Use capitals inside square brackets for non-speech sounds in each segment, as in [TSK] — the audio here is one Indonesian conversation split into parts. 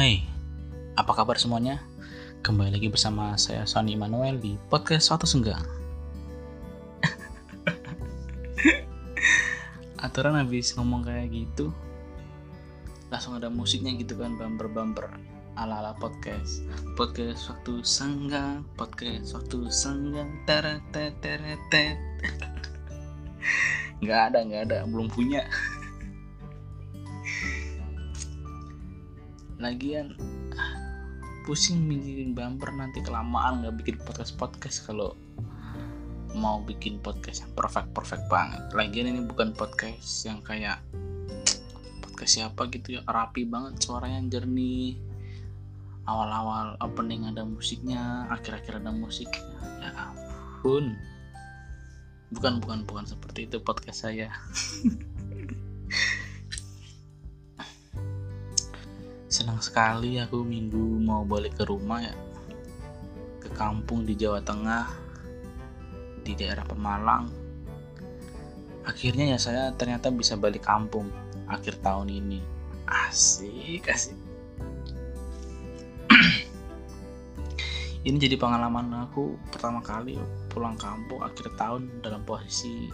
Hai, apa kabar semuanya? Kembali lagi bersama saya Sony Manuel di podcast Suatu Senggang. [LAUGHS] Aturan habis ngomong kayak gitu, langsung ada musiknya gitu kan bumper-bumper ala-ala podcast podcast waktu senggang podcast waktu senggang teret teret nggak ada nggak ada belum punya lagian pusing mikirin bumper nanti kelamaan nggak bikin podcast podcast kalau mau bikin podcast yang perfect perfect banget. Lagian ini bukan podcast yang kayak podcast siapa gitu ya rapi banget suaranya jernih. Awal-awal opening ada musiknya akhir-akhir ada musiknya ya ampun. Bukan bukan bukan seperti itu podcast saya [LAUGHS] senang sekali aku minggu mau balik ke rumah ya. Ke kampung di Jawa Tengah di daerah Pemalang. Akhirnya ya saya ternyata bisa balik kampung akhir tahun ini. Asik asik. [CLEARS THROAT] Ini jadi pengalaman aku pertama kali pulang kampung akhir tahun dalam posisi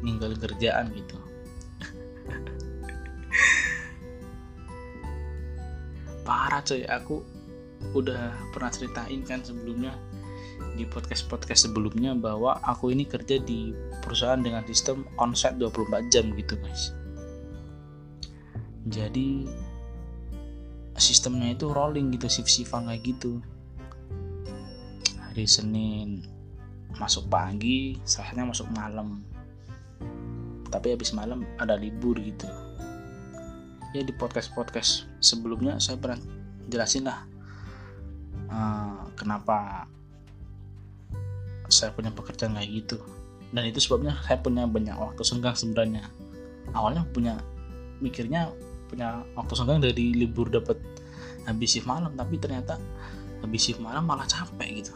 ninggalin kerjaan gitu parah coy. Aku udah pernah ceritain kan sebelumnya di podcast-podcast sebelumnya bahwa aku ini kerja di perusahaan dengan sistem onsite 24 jam gitu guys. Jadi sistemnya itu rolling gitu shift-shiftan kayak gitu. Hari Senin masuk pagi salahnya masuk malam. Tapi habis malam ada libur gitu ya di podcast podcast sebelumnya saya pernah jelasin lah uh, kenapa saya punya pekerjaan kayak gitu. Dan itu sebabnya saya punya banyak waktu senggang sebenarnya. Awalnya punya mikirnya punya waktu senggang dari libur dapat habis shift malam tapi ternyata habis shift malam malah capek gitu.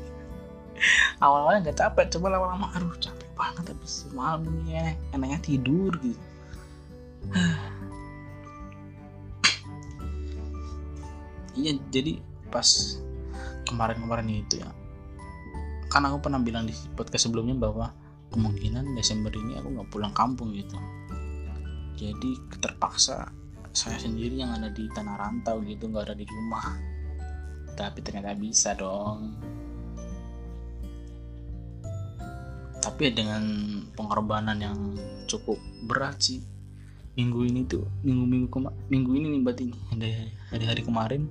[LAUGHS] Awal-awalnya nggak capek coba lama-lama aduh capek banget habis shift malam ini enak enaknya tidur gitu iya jadi pas kemarin-kemarin itu ya kan aku pernah bilang di podcast sebelumnya bahwa kemungkinan Desember ini aku nggak pulang kampung gitu. Jadi terpaksa saya sendiri yang ada di tanah rantau gitu nggak ada di rumah. Tapi ternyata bisa dong. Tapi dengan pengorbanan yang cukup berat sih minggu ini tuh minggu minggu minggu ini nih berarti dari hari hari kemarin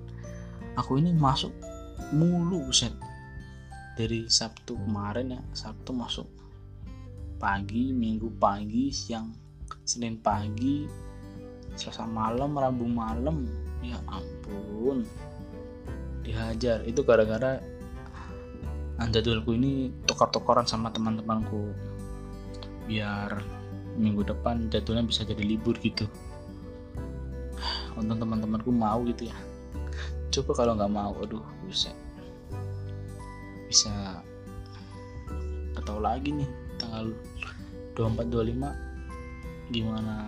aku ini masuk mulu set. Dari Sabtu kemarin ya Sabtu masuk pagi Minggu pagi siang Senin pagi Selasa malam Rabu malam. Ya ampun. Dihajar. Itu gara-gara jadwalku ini tukar-tukaran sama teman-temanku. Biar minggu depan jadwalnya bisa jadi libur gitu. Untuk teman-temanku mau gitu ya. Coba kalau nggak mau aduh bisa bisa atau lagi nih tanggal 24 25 gimana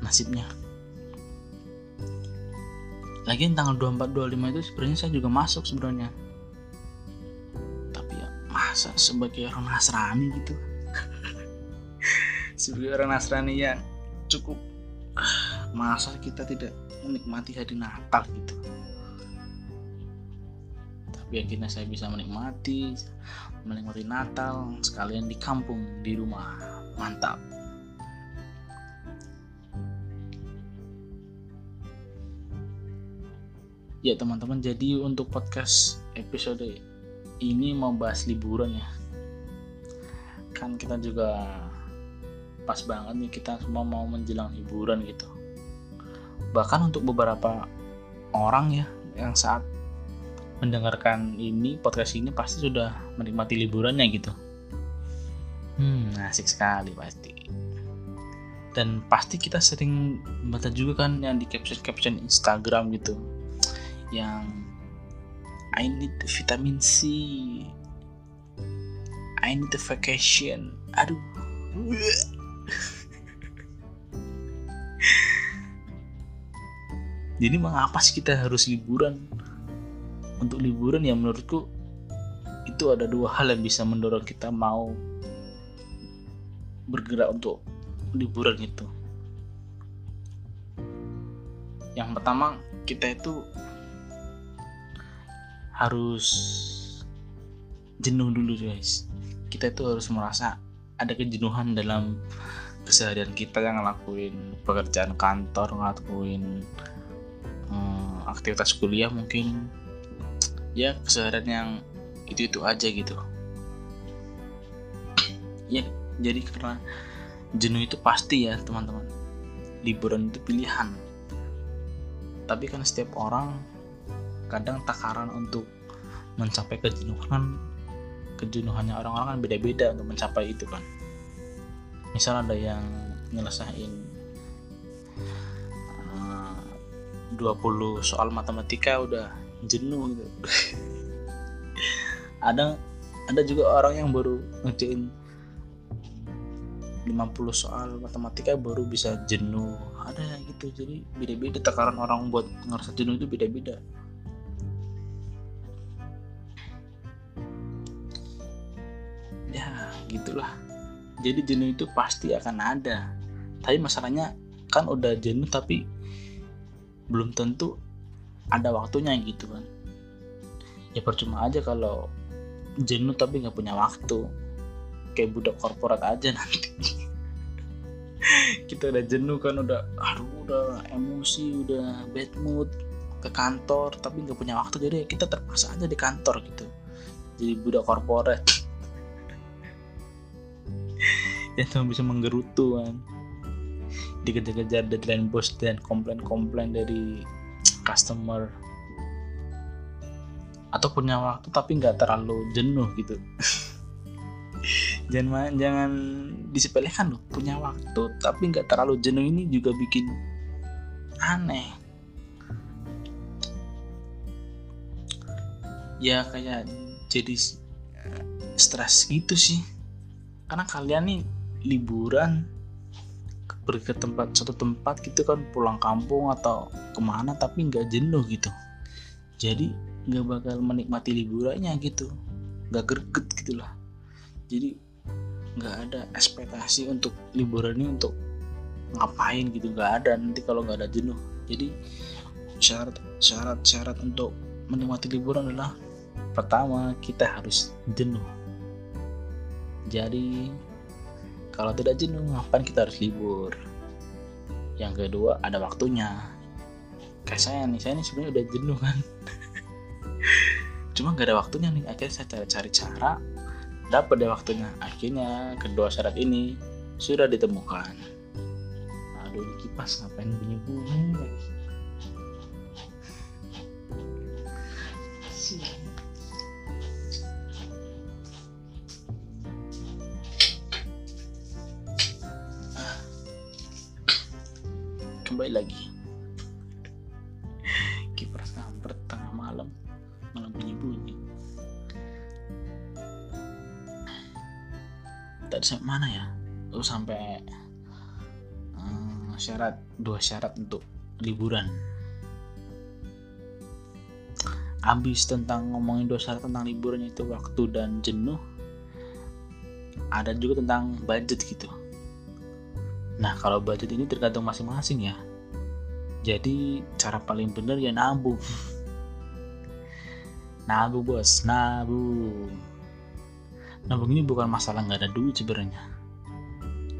nasibnya? Lagi tanggal 24 25 itu sebenarnya saya juga masuk sebenarnya. Tapi ya masa sebagai orang Nasrani gitu sebagai orang Nasrani yang cukup masa kita tidak menikmati hari Natal gitu. Tapi akhirnya saya bisa menikmati menikmati Natal sekalian di kampung di rumah. Mantap. Ya teman-teman jadi untuk podcast episode ini mau bahas liburan ya. Kan kita juga pas banget nih kita semua mau menjelang liburan gitu. Bahkan untuk beberapa orang ya yang saat mendengarkan ini podcast ini pasti sudah menikmati liburannya gitu. Hmm asik sekali pasti. Dan pasti kita sering baca juga kan yang di caption caption Instagram gitu. Yang I need vitamin C. I need a vacation. Aduh [LAUGHS] jadi mengapa sih kita harus liburan? Untuk liburan ya menurutku itu ada dua hal yang bisa mendorong kita mau bergerak untuk liburan itu. Yang pertama kita itu harus jenuh dulu guys. Kita itu harus merasa ada kejenuhan dalam keseharian kita yang ngelakuin pekerjaan kantor ngelakuin hmm, aktivitas kuliah mungkin. Ya keseharian yang itu itu aja gitu. Ya jadi karena jenuh itu pasti ya teman-teman. Liburan itu pilihan. Tapi kan setiap orang kadang takaran untuk mencapai kejenuhan kejenuhannya orang-orang kan beda-beda untuk mencapai itu kan. Misal ada yang nyelesain uh, 20 soal matematika udah jenuh gitu. [LAUGHS] Ada ada juga orang yang baru ngerjain 50 soal matematika baru bisa jenuh. Ada gitu jadi beda-beda. Takaran orang buat ngerasa jenuh itu beda-beda gitulah. Jadi jenuh itu pasti akan ada. Tapi masalahnya kan udah jenuh tapi belum tentu ada waktunya gitu kan. Ya percuma aja kalau jenuh tapi nggak punya waktu. Kayak budak korporat aja nanti. [LAUGHS] Kita udah jenuh kan udah aduh udah emosi udah bad mood ke kantor tapi nggak punya waktu. Jadi kita terpaksa aja di kantor gitu. Jadi budak korporat [LAUGHS] [LAUGHS] yang cuma bisa menggerutu kan. Dikejar-kejar deadline bos dan komplain-komplain dari customer. Atau punya waktu tapi nggak terlalu jenuh gitu. [LAUGHS] Jangan jangan disepelekan loh. Punya waktu tapi nggak terlalu jenuh ini juga bikin aneh. Ya kayak jadi stres gitu sih. Karena kalian nih liburan pergi ke tempat suatu tempat gitu kan pulang kampung atau ke mana tapi nggak jenuh gitu. Jadi nggak bakal menikmati liburannya gitu. Nggak greget gitulah jadi nggak ada ekspektasi untuk liburan ini untuk ngapain gitu. Nggak ada. Nanti kalau nggak ada jenuh. Jadi syarat syarat syarat untuk menikmati liburan adalah pertama kita harus jenuh. Jadi kalau tidak jenuh, ngapain kita harus libur? Yang kedua, ada waktunya. Kayak saya nih, saya nih sebenarnya udah jenuh kan. [LAUGHS] Cuma gak ada waktunya nih. Akhirnya saya cari-cari cara, dapat deh waktunya. Akhirnya kedua syarat ini sudah ditemukan. Aduh, kipas ngapain bunyi-bunyi? Tadi mana ya? Lu sampai um, syarat dua syarat untuk liburan. Habis tentang ngomongin dua syarat tentang liburan itu waktu dan jenuh ada juga tentang budget gitu. Nah kalau budget ini tergantung masing-masing ya. Jadi cara paling benar ya nabung. [LAUGHS] Nabung bos nabung nabung ini bukan masalah nggak ada duit sebenarnya.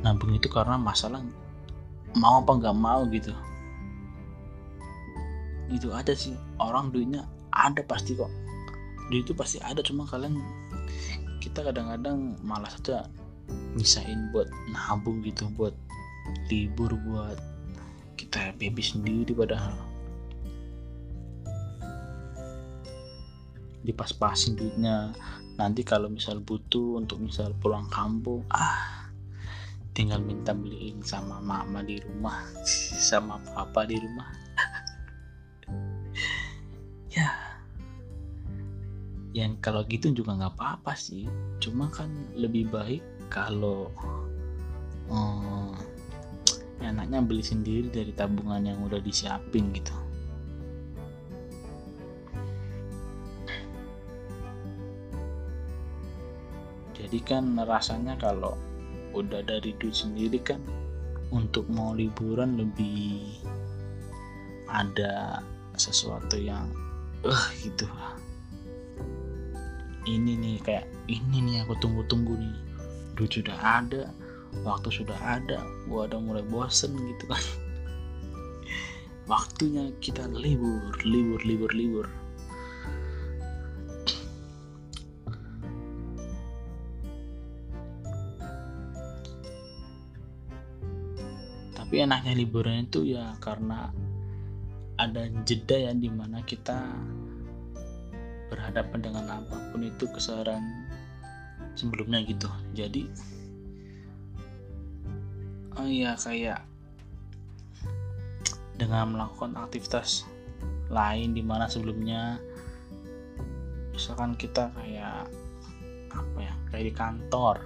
Nabung itu karena masalah mau apa nggak mau gitu. Itu ada sih orang duitnya ada pasti kok. Duit itu pasti ada cuma kalian kita kadang-kadang malas aja misain buat nabung gitu buat libur buat kita baby sendiri padahal. Dipas-pasin duitnya nanti kalau misal butuh untuk misal pulang kampung ah tinggal minta beliin sama mama di rumah [LAUGHS] sama papa di rumah. [LAUGHS] Ya yang kalau gitu juga nggak apa-apa sih. Cuma kan lebih baik kalau hmm, enaknya beli sendiri dari tabungan yang udah disiapin gitu jadi kan rasanya kalau udah dari duit sendiri kan untuk mau liburan lebih ada sesuatu yang eh uh, gitu. Ini nih kayak ini nih aku tunggu-tunggu nih. Duit sudah ada waktu sudah ada gua udah mulai bosen gitu kan. [LAUGHS] Waktunya kita libur libur libur libur tapi enaknya liburan itu ya karena ada jeda ya di mana kita berhadapan dengan apa pun itu keseharian sebelumnya gitu. Jadi oh iya kayak dengan melakukan aktivitas lain di mana sebelumnya misalkan kita kayak apa ya kayak di kantor.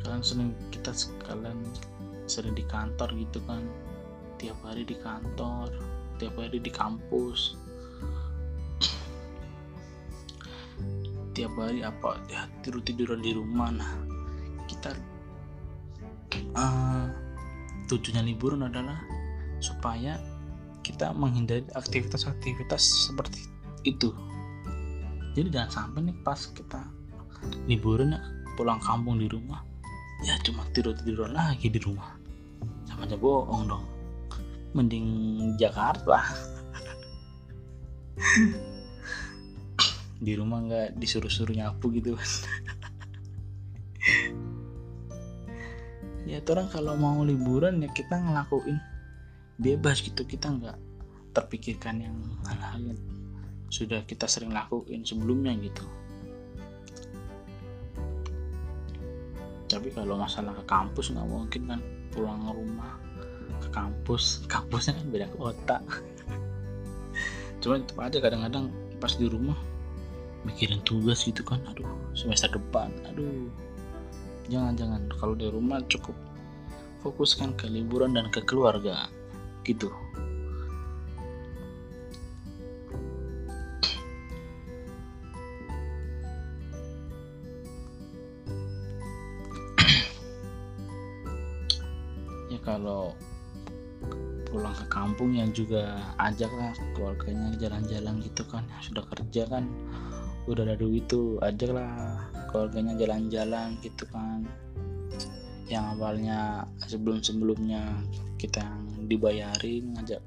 Kalian sering kita sekalian sering di kantor gitu kan. Tiap hari di kantor tiap hari di kampus. Tiap hari apa ya tidur tiduran di rumah. Nah kita uh, tujuannya liburan adalah supaya kita menghindari aktivitas-aktivitas seperti itu. Jadi jangan sampai nih pas kita liburan ya pulang kampung di rumah ya cuma tidur tiduran lagi di rumah sama aja bohong dong. Mending Jakarta di rumah nggak disuruh-suruh nyapu gitu. Ya orang kalau mau liburan ya kita ngelakuin. Bebas gitu kita nggak terpikirkan yang hal-hal yang sudah kita sering lakuin sebelumnya gitu. Tapi kalau masalah ke kampus nggak mungkin kan pulang rumah ke kampus. Kampusnya kan beda kota. [LAUGHS] Cuman tetap aja kadang-kadang pas di rumah mikirin tugas gitu kan. Aduh semester depan. Aduh. Jangan-jangan kalau di rumah cukup fokuskan ke liburan dan ke keluarga. Gitu juga ajaklah keluarganya jalan-jalan gitu kan. Sudah kerja kan udah ada duit tuh ajaklah keluarganya jalan-jalan gitu kan. Yang awalnya sebelum-sebelumnya kita yang dibayarin ngajak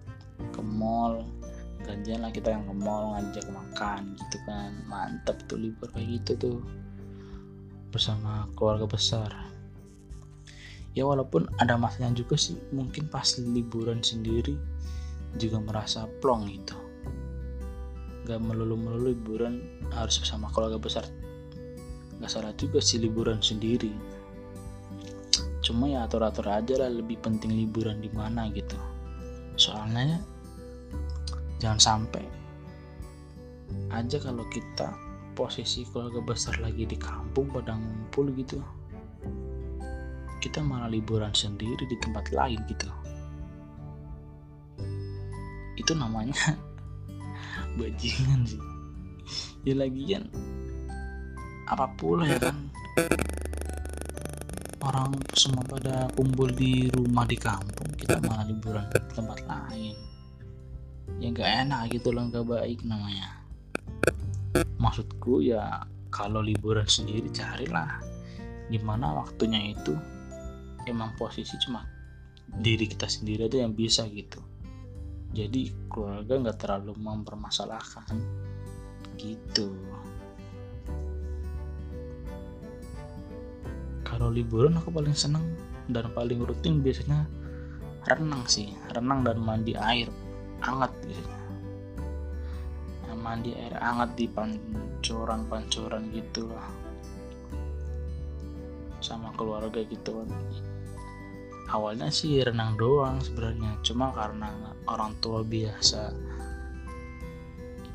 ke mall. Gajian lah kita yang ke mall ngajak makan gitu kan. Mantep tuh libur kayak gitu tuh bersama keluarga besar. Ya walaupun ada masanya juga sih mungkin pas liburan sendiri juga merasa plong gitu. Gak melulu-melulu liburan harus bersama keluarga besar. Gak salah juga sih liburan sendiri. Cuma ya atur-atur aja lah lebih penting liburan di mana gitu. Soalnya jangan sampai aja kalau kita posisi keluarga besar lagi di kampung pada ngumpul gitu kita malah liburan sendiri di tempat lain gitu itu namanya [LAUGHS] bajingan sih. Ya lagian apa pula ya kan? Orang semua pada kumpul di rumah di kampung kita malah liburan di tempat lain. Ya gak enak gitu loh gak baik namanya. Maksudku ya kalau liburan sendiri carilah. Di mana waktunya itu? Emang posisi cuma diri kita sendiri aja yang bisa gitu jadi keluarga nggak terlalu mempermasalahkan. Gitu. Kalau liburan aku paling seneng dan paling rutin biasanya renang sih. Renang dan mandi air hangat biasanya. Mandi air hangat di pancoran-pancoran gitu lah sama keluarga gitu kan awalnya sih renang doang sebenarnya. Cuma karena orang tua biasa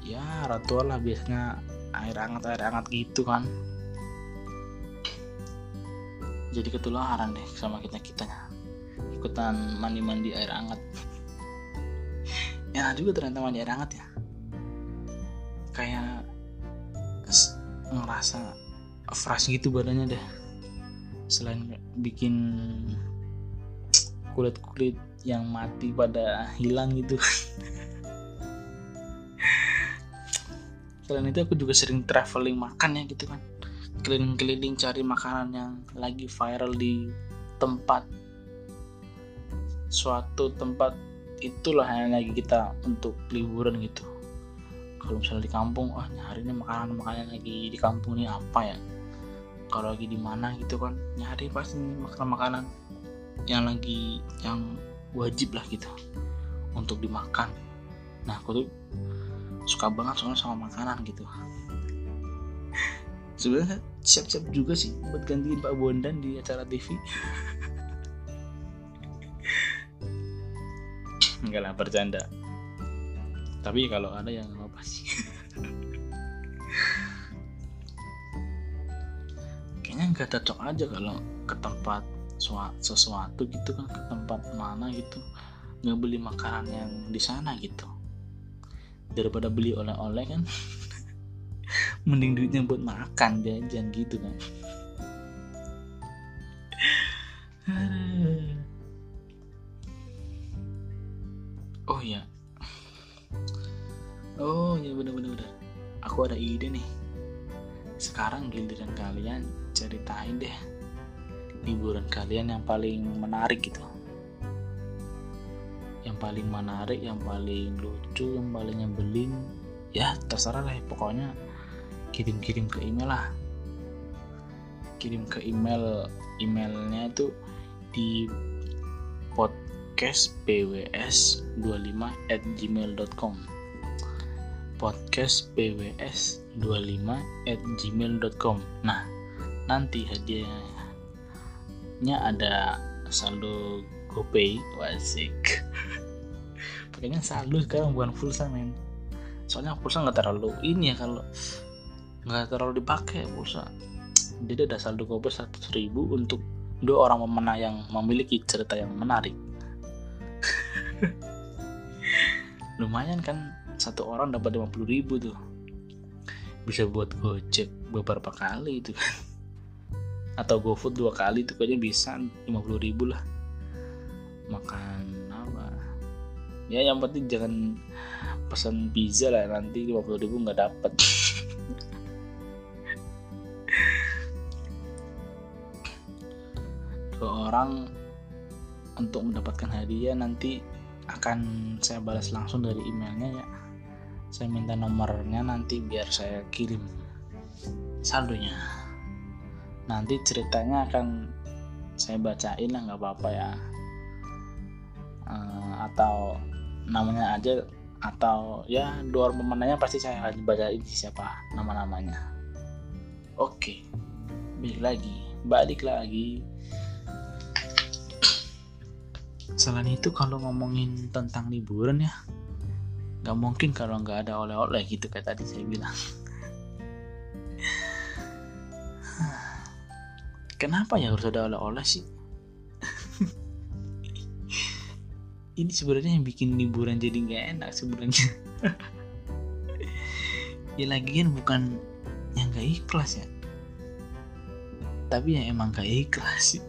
ya orang tua lah biasanya air hangat air hangat gitu kan. Jadi ketularan deh sama kita kitanya ikutan mandi mandi air hangat. [LAUGHS] Ya juga ternyata mandi air hangat ya. Kayak ngerasa fresh gitu badannya deh. Selain bikin kulit-kulit yang mati pada hilang gitu. Selain itu aku juga sering traveling makan ya gitu kan. Keliling-keliling cari makanan yang lagi viral di tempat. Suatu tempat itulah yang lagi kita untuk liburan gitu. Kalau misalnya di kampung wah hari ini makanan makanan lagi di kampung ini apa ya? Kalau lagi di mana gitu kan nyari pasti makanan makanan yang lagi yang wajib lah gitu untuk dimakan. Nah aku tuh suka banget soalnya sama makanan gitu. [LAUGHS] Sebenarnya siap-siap juga sih buat gantiin Pak Bondan di acara TV [LAUGHS] enggak lah bercanda. Tapi kalau ada yang apa sih. [LAUGHS] Kayaknya nggak cocok aja kalau ke tempat sesuatu gitu kan ke tempat mana gitu. Nggak beli makanan yang di sana gitu. Daripada beli oleh-oleh kan. [LAUGHS] Mending duitnya buat makan jajan gitu kan. [SIGHS] Oh ya oh ya bener-bener aku ada ide nih. Sekarang giliran kalian ceritain deh liburan kalian yang paling menarik gitu. Yang paling menarik yang paling lucu yang paling nyebelin. Ya terserah lah pokoknya kirim-kirim ke email lah. Kirim ke email emailnya itu di podcast pws 25 at gmail.com podcast pws 25 at gmail.com nah nanti hadiahnya ada saldo GoPay? Wasik [LAUGHS] pakainya saldo sekarang bukan pulsa men. Soalnya pulsa nggak terlalu ini ya kalau nggak terlalu dipakai pulsa. Jadi ada saldo GoPay seratus ribu untuk dua orang pemenang yang memiliki cerita yang menarik. [LAUGHS] Lumayan kan satu orang dapat 50 ribu tuh. Bisa buat gojek beberapa kali itu kan atau GoFood dua kali itu kayaknya bisa 50 ribu lah. Makan apa? Ya yang penting jangan pesan pizza lah nanti 50 ribu nggak dapet. [LAUGHS] Ke orang untuk mendapatkan hadiah nanti akan saya balas langsung dari emailnya ya. Saya minta nomornya nanti biar saya kirim saldonya nanti ceritanya akan saya bacain lah nggak apa-apa ya. Uh, atau namanya aja atau ya dua orang pemenangnya pasti saya akan bacain siapa nama-namanya. Oke balik lagi balik lagi. Selain itu kalau ngomongin tentang liburan ya nggak mungkin kalau nggak ada oleh-oleh gitu kayak tadi saya bilang kenapa ya harus ada oleh-oleh sih? Ini sebenarnya yang bikin liburan jadi nggak enak sebenarnya. Ya lagian bukan yang gak ikhlas ya. Tapi yang emang gak ikhlas sih.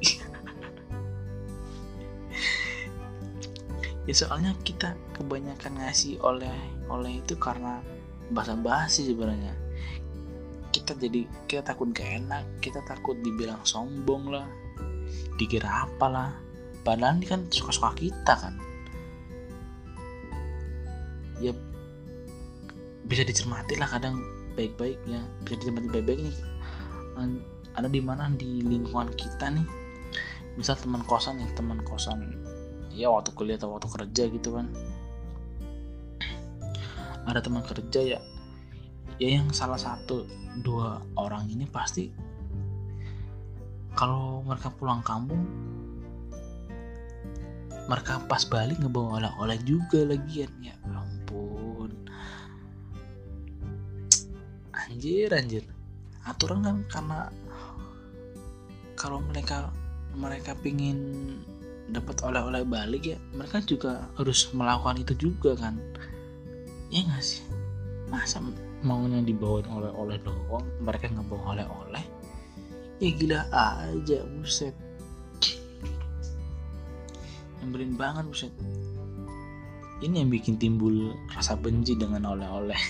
Ya soalnya kita kebanyakan ngasih oleh oleh itu karena bahasa basi sebenarnya kita jadi kita takut gak enak kita takut dibilang sombong lah dikira apalah. Padahal ini kan suka-suka kita kan. Ya bisa dicermati lah kadang baik-baiknya bisa dicermati baik-baik nih ada di mana? Di lingkungan kita nih. Misal teman kosan nih teman kosan. Ya waktu kuliah atau waktu kerja gitu kan. Ada teman kerja ya ya yang salah satu dua orang ini pasti kalau mereka pulang kampung mereka pas balik ngebawa oleh-oleh juga lagi ya ampun. Anjir anjir. Aturan kan karena kalau mereka mereka pingin dapat oleh-oleh balik ya mereka juga harus melakukan itu juga kan. Ya nggak sih masa maunya dibawa oleh-oleh doang mereka nggak bawa oleh-oleh? Ya gila aja buset. Nyebelin banget buset. Ini yang bikin timbul rasa benci dengan oleh-oleh. [LAUGHS]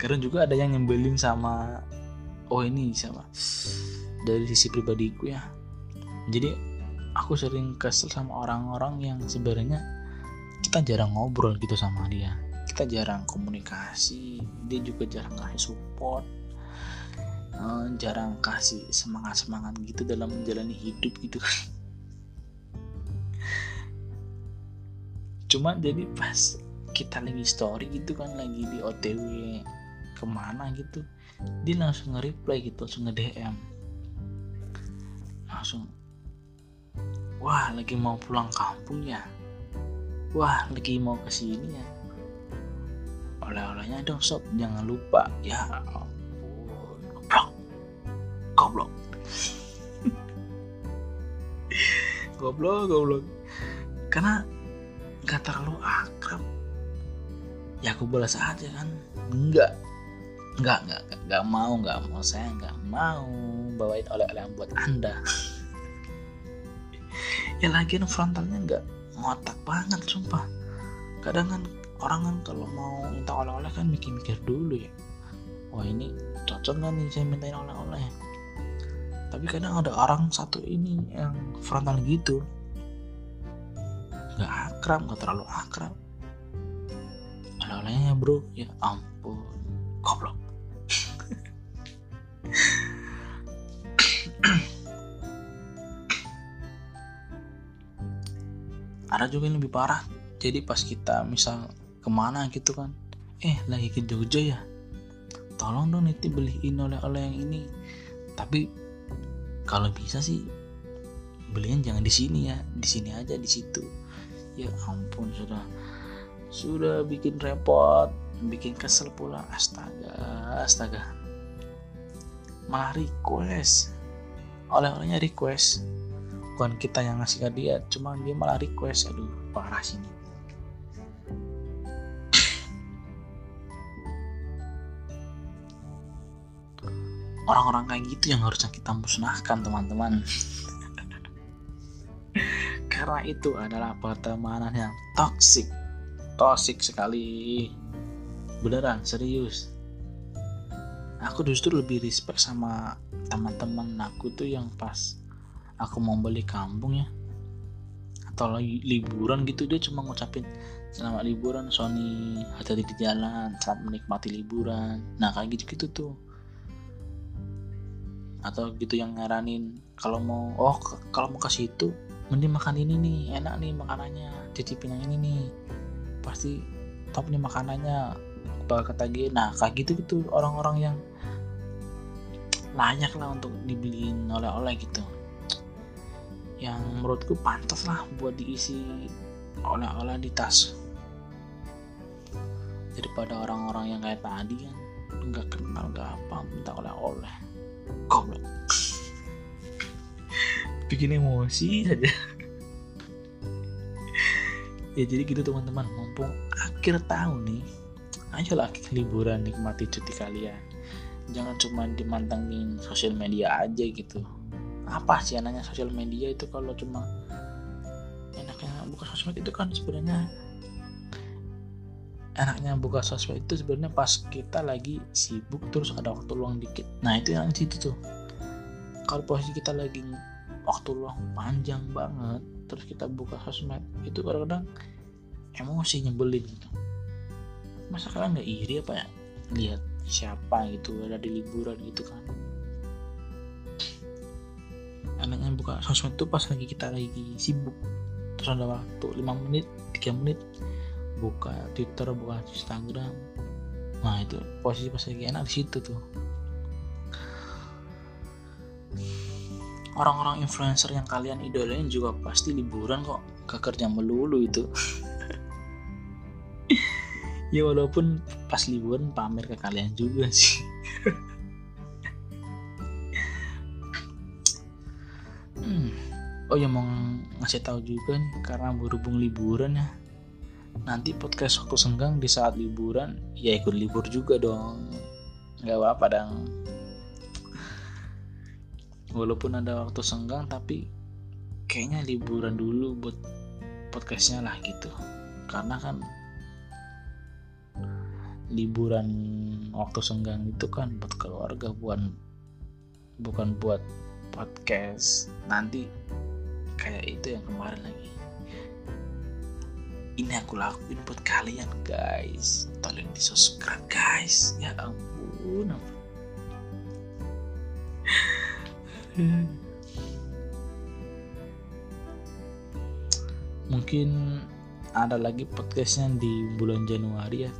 Karena juga ada yang nyebelin sama oh ini sama dari sisi pribadiku ya. Jadi aku sering kesel sama orang-orang yang sebenarnya kita jarang ngobrol gitu sama dia. Kita jarang komunikasi. Dia juga jarang kasih support. Eh, jarang kasih semangat semangat gitu dalam menjalani hidup gitu kan. Cuma jadi pas kita lagi story gitu kan lagi di OTW ke mana gitu dia langsung nge-reply gitu langsung nge-DM langsung wah lagi mau pulang kampung ya wah lagi mau ke sini ya. Oleh-olehnya dong sob. Jangan lupa. Ya ampun. Goblok. Goblok. [LAUGHS] Goblok goblok. Karena nggak terlalu akrab. Ya aku balas aja kan. Enggak enggak enggak enggak, mau enggak mau. Saya enggak mau bawain oleh-oleh buat anda. [LAUGHS] Ya lagian frontalnya enggak ngotak banget sumpah. Kadang kan orang kan kalau mau minta oleh-oleh kan mikir-mikir dulu ya. Wah ini cocok nggak nih saya mintain oleh-oleh? Tapi kadang ada orang satu ini yang frontal gitu. Nggak akrab nggak terlalu akrab. Oleh-olehnya bro. Ya ampun goblok ada juga yang lebih parah. Jadi pas kita misal ke mana gitu kan eh lagi ke Jogja ya? Tolong dong Niti beliin oleh-oleh yang ini. Tapi kalau bisa sih beliin jangan di sini ya. Di sini aja di situ. Ya ampun sudah. Sudah bikin repot bikin kesel pula. Astaga astaga. Malah request. Oleh-olehnya request bukan kita yang ngasih ke dia cuma dia malah request aduh parah sini orang-orang kayak gitu yang harusnya kita musnahkan teman-teman. [LAUGHS] Karena itu adalah pertemanan yang toksik toksik sekali. Beneran serius. Aku justru lebih respect sama teman-teman aku tuh yang pas aku mau balik kampung ya. Atau lagi liburan gitu dia cuma ngucapin selamat liburan Sony. Hati-hati di jalan selamat menikmati liburan. Nah kayak gitu gitu tuh. Atau gitu yang ngaranin kalau mau oh kalau mau ke situ mending makan ini nih enak nih makanannya cicipin yang ini nih. Pasti top nih makanannya bakal ketagihan nah kayak gitu gitu orang-orang yang [TSK] layak lah untuk dibeliin oleh-oleh gitu yang menurutku pantas lah buat diisi oleh-oleh di tas. Daripada orang-orang yang kayak tadi kan nggak kenal nggak apa minta oleh-oleh. Goblok. [LAUGHS] Bikin emosi saja. [LAUGHS] Ya jadi gitu teman-teman. Mumpung akhir tahun nih ayolah liburan nikmati cuti kalian. Jangan cuma dimantengin sosial media aja gitu apa sih anaknya sosial media itu kalau cuma enaknya buka sosmed itu kan sebenarnya enaknya buka sosmed itu sebenarnya pas kita lagi sibuk terus ada waktu luang dikit. Nah itu yang situ tuh. Kalau posisi kita lagi waktu luang panjang banget terus kita buka sosmed itu kadang-kadang emosi nyebelin gitu. Masa kalian nggak iri apa ya? Lihat siapa gitu ada di liburan gitu kan buka sosmed tuh pas lagi kita lagi sibuk. Terus ada waktu 5 menit 3 menit buka Twitter buka Instagram. Nah itu posisi pas lagi enak di situ tuh. Orang-orang influencer yang kalian idolain juga pasti liburan kok. Gak kerja melulu itu. [LAUGHS] Ya walaupun pas liburan pamer ke kalian juga sih [LAUGHS] oh ya mau ngasih tahu juga nih karena berhubung liburan ya. Nanti podcast waktu senggang di saat liburan ya ikut libur juga dong. Nggak apa-apa dong walaupun ada waktu senggang tapi kayaknya liburan dulu buat podcastnya lah gitu. Karena kan liburan waktu senggang itu kan buat keluarga bukan bukan buat podcast. Nanti kayak itu yang kemarin lagi. Ini aku lakuin buat kalian guys. Tolong di subscribe guys. Ya ampun mungkin ada lagi podcastnya di bulan Januari ya.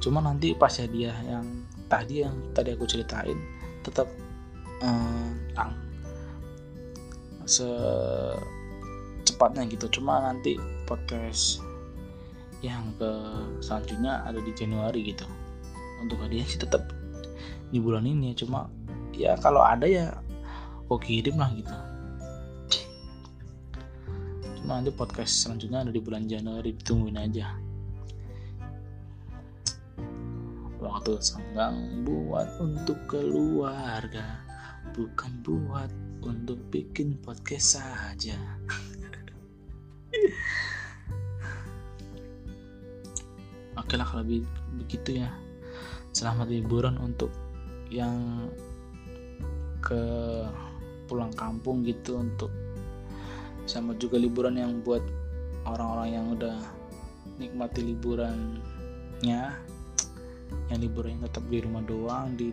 Cuma nanti pas ya dia yang tadi yang tadi aku ceritain tetap ang secepatnya gitu. Cuma nanti podcast yang ke selanjutnya ada di Januari gitu. Untuk hadiah sih tetap di bulan ini cuma ya kalau ada ya kok kirim lah gitu. Cuma nanti podcast selanjutnya ada di bulan Januari ditungguin aja. Waktu senggang buat untuk keluarga bukan buat untuk bikin podcast saja. [LAUGHS] Oke lah kalau begitu ya. Selamat liburan untuk yang ke pulang kampung gitu untuk sama juga liburan yang buat orang-orang yang udah nikmati liburannya. Yang liburan tetap di rumah doang di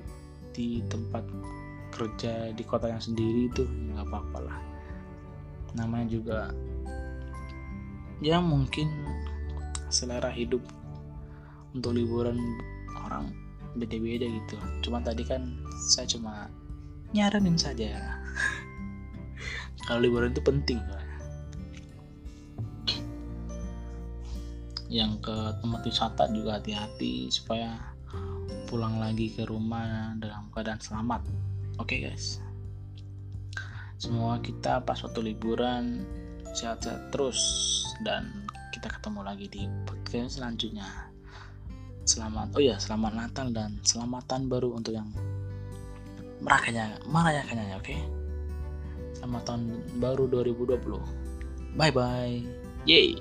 di tempat kerja di kota yang sendiri itu nggak apa-apa lah. Namanya juga ya mungkin selera hidup untuk liburan orang beda-beda gitu. Cuma tadi kan saya cuma nyaranin saja. [LAUGHS] Kalau liburan itu penting. Yang ke tempat wisata juga hati-hati supaya pulang lagi ke rumah dalam keadaan selamat oke okay, guys. Semua kita pas waktu liburan sehat-sehat terus dan kita ketemu lagi di podcast selanjutnya. Selamat oh ya selamat Natal dan selamatan baru untuk yang merayakannya merayakannya ya oke? Okay? selamat tahun baru 2020 bye bye yay